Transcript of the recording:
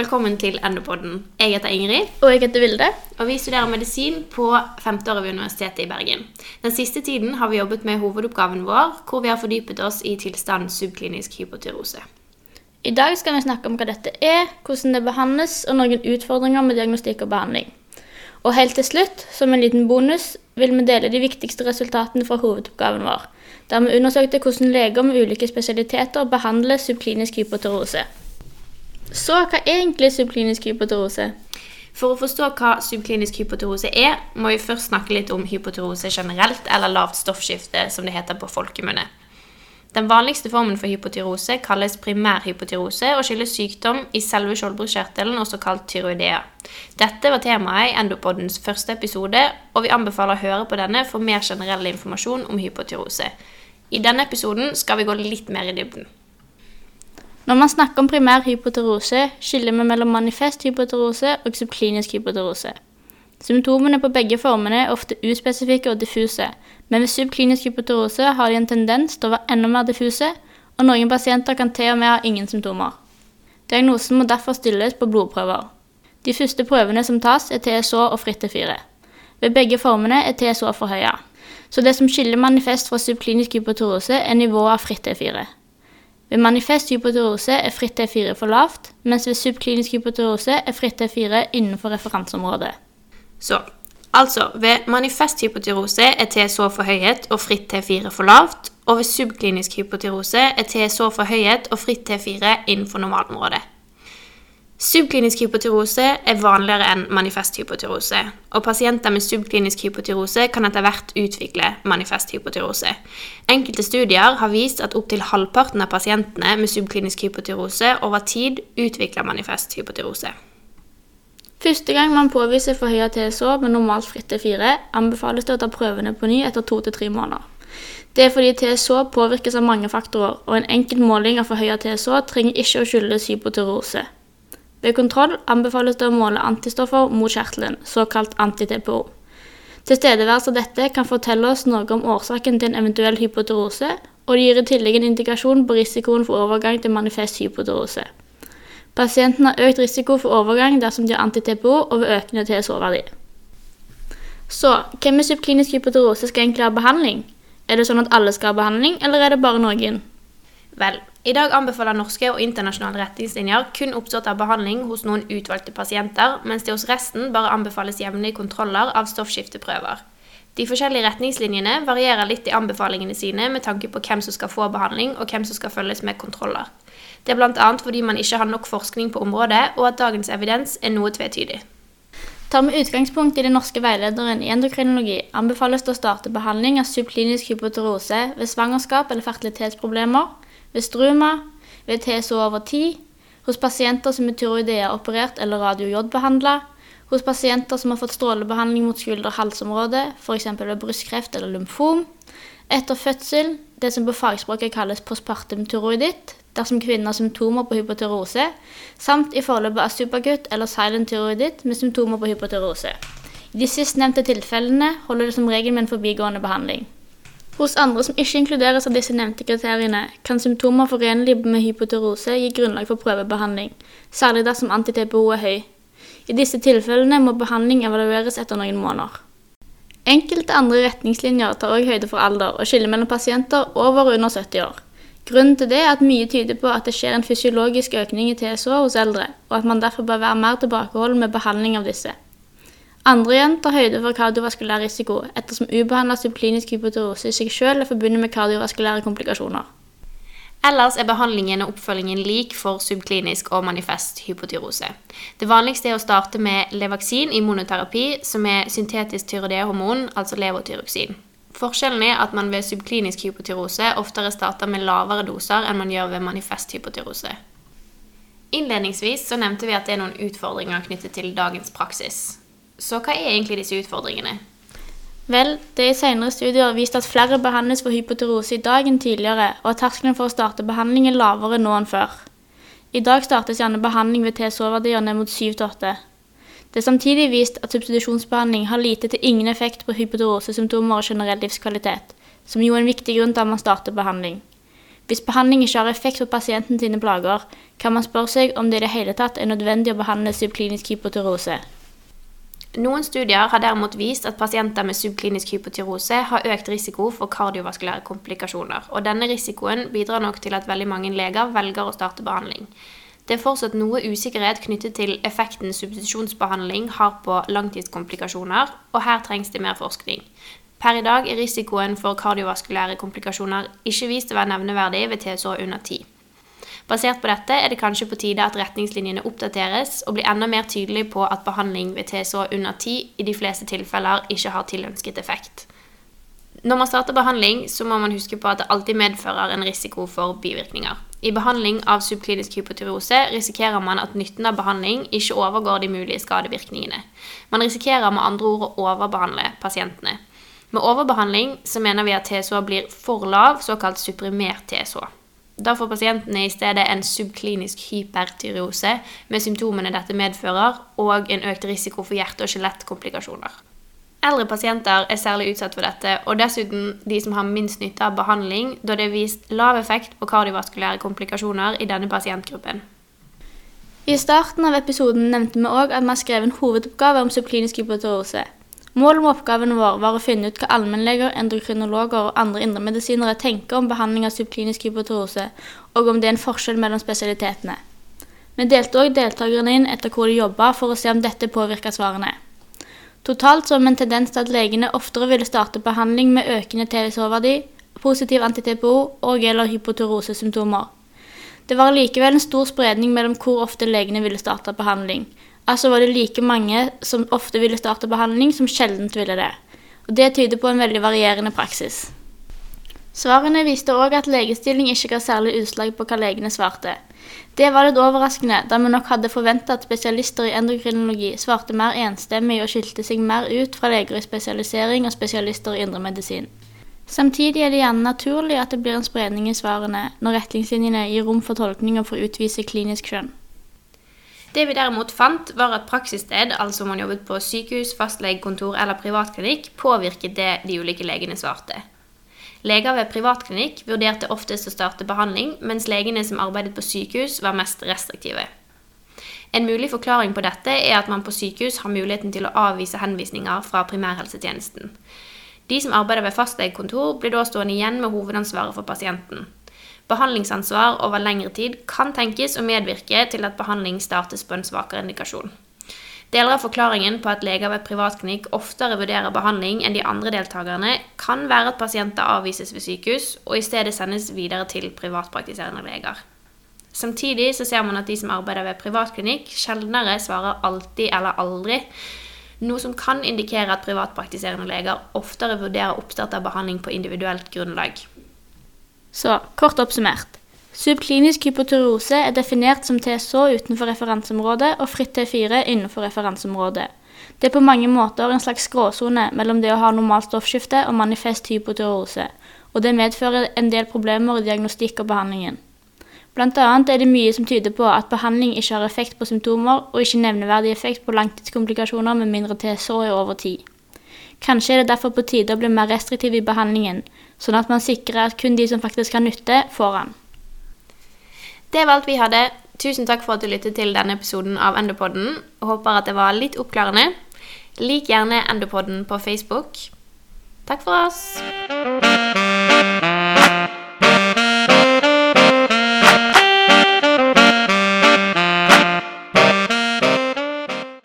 velkommen til Endopodden. Jeg heter Ingrid, Og jeg heter Vilde. og vi studerer medisin på femteåret ved Universitetet i Bergen. Den siste tiden har vi jobbet med hovedoppgaven vår, hvor vi har fordypet oss i tilstanden subklinisk hypotyrose. I dag skal vi snakke om hva dette er, hvordan det behandles, og noen utfordringer med diagnostikk og behandling. Og helt til slutt, som en liten bonus, vil vi dele de viktigste resultatene fra hovedoppgaven vår, der vi undersøkte hvordan leger med ulike spesialiteter behandler subklinisk hypoterose. Så hva er egentlig subklinisk hypoterose? For å forstå hva subklinisk hypoterose er, må vi først snakke litt om hypoterose generelt, eller lavt stoffskifte, som det heter på folkemunne. Den vanligste formen for hypoterose kalles primærhypoterose og skyldes sykdom i selve skjoldbruskkjertelen, også kalt tyroidea. Dette var temaet i Endopoddens første episode, og vi anbefaler å høre på denne for mer generell informasjon om hypoterose. I denne episoden skal vi gå litt mer i dybden. Når man snakker om primær hypoterose, skiller vi mellom manifest hypoterose og subklinisk hypoterose. Symptomene på begge formene er ofte uspesifikke og diffuse, men ved subklinisk hypoterose har de en tendens til å være enda mer diffuse, og noen pasienter kan til og med ha ingen symptomer. Diagnosen må derfor stilles på blodprøver. De første prøvene som tas, er TSH og fritt T4. Ved begge formene er TSH for høye. Så det som skiller manifest fra subklinisk hypoterose, er nivået av fritt T4. Ved manifest hypotyreose er fritt T4 for lavt, mens ved subklinisk hypoterose er fritt T4 innenfor referanseområdet. Så, altså, ved manifest hypotyreose er TSH for høyhet og fritt T4 for lavt, og ved subklinisk hypoterose er TSH for høyhet og fritt T4 innenfor normalområdet. Subklinisk hypoterose er vanligere enn manifest hypoterose, og pasienter med subklinisk hypoterose kan etter hvert utvikle manifest hypoterose. Enkelte studier har vist at opptil halvparten av pasientene med subklinisk hypoterose over tid utvikler manifest hypoterose. Første gang man påviser forhøya TSH med normalt fritt T4, anbefales det å ta prøvene på ny etter to til tre måneder. Det er fordi TSH påvirkes av mange faktorer, og en enkel måling av forhøya TSH trenger ikke å skyldes hypoterose. Ved kontroll anbefales det å måle antistoffer mot kjertelen, såkalt anti-TPO. Tilstedeværelse av dette kan fortelle oss noe om årsaken til en eventuell hypoterose, og det gir i tillegg en indikasjon på risikoen for overgang til manifest hypoterose. Pasienten har økt risiko for overgang dersom de har anti-TPO og ved økende TSH-verdi. Så, hvem med subklinisk hypoterose skal egentlig ha behandling? Er det sånn at alle skal ha behandling, eller er det bare noen? Vel, i dag anbefaler norske og internasjonale retningslinjer kun oppstått av behandling hos noen utvalgte pasienter, mens det hos resten bare anbefales jevnlige kontroller av stoffskifteprøver. De forskjellige retningslinjene varierer litt i anbefalingene sine med tanke på hvem som skal få behandling, og hvem som skal følges med kontroller. Det er bl.a. fordi man ikke har nok forskning på området, og at dagens evidens er noe tvetydig. Tar vi utgangspunkt i den norske veilederen i endokrinologi, anbefales det å starte behandling av subklinisk hypoterose ved svangerskap eller fertilitetsproblemer, ved struma, ved TSO over tid, hos pasienter som er tyroidea operert eller radio-J-behandla, hos pasienter som har fått strålebehandling mot skulder-halsområdet, f.eks. ved brystkreft eller lymfom, etter fødsel, det som på fagspråket kalles postpartum tyroiditt, dersom kvinnen har symptomer på hypoterose, samt i forløpet av superkutt eller silent tyroiditt med symptomer på hypoterose. I de sistnevnte tilfellene holder det som regel med en forbigående behandling. Hos andre som ikke inkluderes av disse nevnte kriteriene, kan symptomer forenlige med hypoterose gi grunnlag for prøvebehandling, særlig dersom anti-TPO er høy. I disse tilfellene må behandling evalueres etter noen måneder. Enkelte andre retningslinjer tar også høyde for alder og skiller mellom pasienter over og under 70 år. Grunnen til det er at mye tyder på at det skjer en fysiologisk økning i TSH hos eldre, og at man derfor bør være mer tilbakeholden med behandling av disse. Andre igjen tar høyde for kardiovaskulær risiko, ettersom ubehandla subklinisk hypotyrose i seg selv er forbundet med kardiovaskulære komplikasjoner. Ellers er behandlingen og oppfølgingen lik for subklinisk og manifest hypotyrose. Det vanligste er å starte med Levaksin i monoterapi, som er syntetisk tyroidehormon, altså levotyroksin. Forskjellen er at man ved subklinisk hypotyrose oftere starter med lavere doser enn man gjør ved manifest hypotyrose. Innledningsvis så nevnte vi at det er noen utfordringer knyttet til dagens praksis. Så hva er egentlig disse utfordringene? Vel, det er i senere studier vist at flere behandles for hypoterose i dag enn tidligere, og at terskelen for å starte behandling er lavere nå enn før. I dag startes gjerne behandling ved TSO-verdier ned mot 7-8. Det er samtidig vist at substitusjonsbehandling har lite til ingen effekt på hypoterosesymptomer og generell livskvalitet, som jo er en viktig grunn til at man starter behandling. Hvis behandling ikke har effekt på pasienten sine plager, kan man spørre seg om det i det hele tatt er nødvendig å behandle subklinisk hypoterose. Noen studier har derimot vist at pasienter med subklinisk hypotyrose har økt risiko for kardiovaskulære komplikasjoner, og denne risikoen bidrar nok til at veldig mange leger velger å starte behandling. Det er fortsatt noe usikkerhet knyttet til effekten substitusjonsbehandling har på langtidskomplikasjoner, og her trengs det mer forskning. Per i dag er risikoen for kardiovaskulære komplikasjoner ikke vist å være nevneverdig ved TSO under 10. Basert på dette er det kanskje på tide at retningslinjene oppdateres og blir enda mer tydelig på at behandling ved TSO under 10 i de fleste tilfeller ikke har tilønsket effekt. Når man starter behandling, så må man huske på at det alltid medfører en risiko for bivirkninger. I behandling av subklinisk hypotyreose risikerer man at nytten av behandling ikke overgår de mulige skadevirkningene. Man risikerer med andre ord å overbehandle pasientene. Med overbehandling så mener vi at TSH blir for lav, såkalt supprimert TSH. Da får pasientene i stedet en subklinisk hypertyreose med symptomene dette medfører, og en økt risiko for hjerte- og skjelettkomplikasjoner. Eldre pasienter er særlig utsatt for dette, og dessuten de som har minst nytte av behandling, da det er vist lav effekt på kardiovaskulære komplikasjoner i denne pasientgruppen. I starten av episoden nevnte vi òg at vi har skrevet en hovedoppgave om subklinisk hypoterose. Målet med oppgaven vår var å finne ut hva allmennleger, endokrinologer og andre indremedisinere tenker om behandling av subklinisk hypotrose, og om det er en forskjell mellom spesialitetene. Vi delte òg deltakerne inn etter hvor de jobba, for å se om dette påvirka svarene. Totalt så vi en tendens til at legene oftere ville starte behandling med økende TSH-verdi, positiv anti-TPO og eller hypotyrosesymptomer. Det var likevel en stor spredning mellom hvor ofte legene ville starte behandling, Altså var det like mange som ofte ville starte behandling, som sjeldent ville det. Og Det tyder på en veldig varierende praksis. Svarene viste òg at legestilling ikke ga særlig utslag på hva legene svarte. Det var litt overraskende, da vi nok hadde forventa at spesialister i endokrinologi svarte mer enstemmig og skilte seg mer ut fra leger i spesialisering og spesialister i indremedisin. Samtidig er det gjerne naturlig at det blir en spredning i svarene når retningslinjene gir rom for tolkninger for å utvise klinisk skjønn. Det vi derimot fant, var at praksissted, altså om man jobbet på sykehus, fastlegekontor eller privatklinikk, påvirket det de ulike legene svarte. Leger ved privatklinikk vurderte oftest å starte behandling, mens legene som arbeidet på sykehus, var mest restriktive. En mulig forklaring på dette er at man på sykehus har muligheten til å avvise henvisninger fra primærhelsetjenesten. De som arbeider ved fastlegekontor, blir da stående igjen med hovedansvaret for pasienten. Behandlingsansvar over lengre tid kan tenkes å medvirke til at behandling startes på en svakere indikasjon. Deler av forklaringen på at leger ved privatklinikk oftere vurderer behandling enn de andre deltakerne, kan være at pasienter avvises ved sykehus og i stedet sendes videre til privatpraktiserende leger. Samtidig så ser man at de som arbeider ved privatklinikk, sjeldnere svarer alltid eller aldri, noe som kan indikere at privatpraktiserende leger oftere vurderer oppstart av behandling på individuelt grunnlag. Så kort oppsummert. Subklinisk hypotyreose er definert som TSO utenfor referanseområdet og fritt T4 innenfor referanseområdet. Det er på mange måter en slags gråsone mellom det å ha normalt stoffskifte og manifest hypotyreose, og det medfører en del problemer i diagnostikk og behandlingen. Blant annet er det mye som tyder på at behandling ikke har effekt på symptomer, og ikke nevneverdig effekt på langtidskomplikasjoner med mindre TSO er over tid. Kanskje er det derfor på tide å bli mer restriktiv i behandlingen, sånn at man sikrer at kun de som faktisk har nytte, får den. Det var alt vi hadde. Tusen takk for at du lyttet til denne episoden av Endopodden. Håper at det var litt oppklarende. Lik gjerne Endopodden på Facebook. Takk for oss.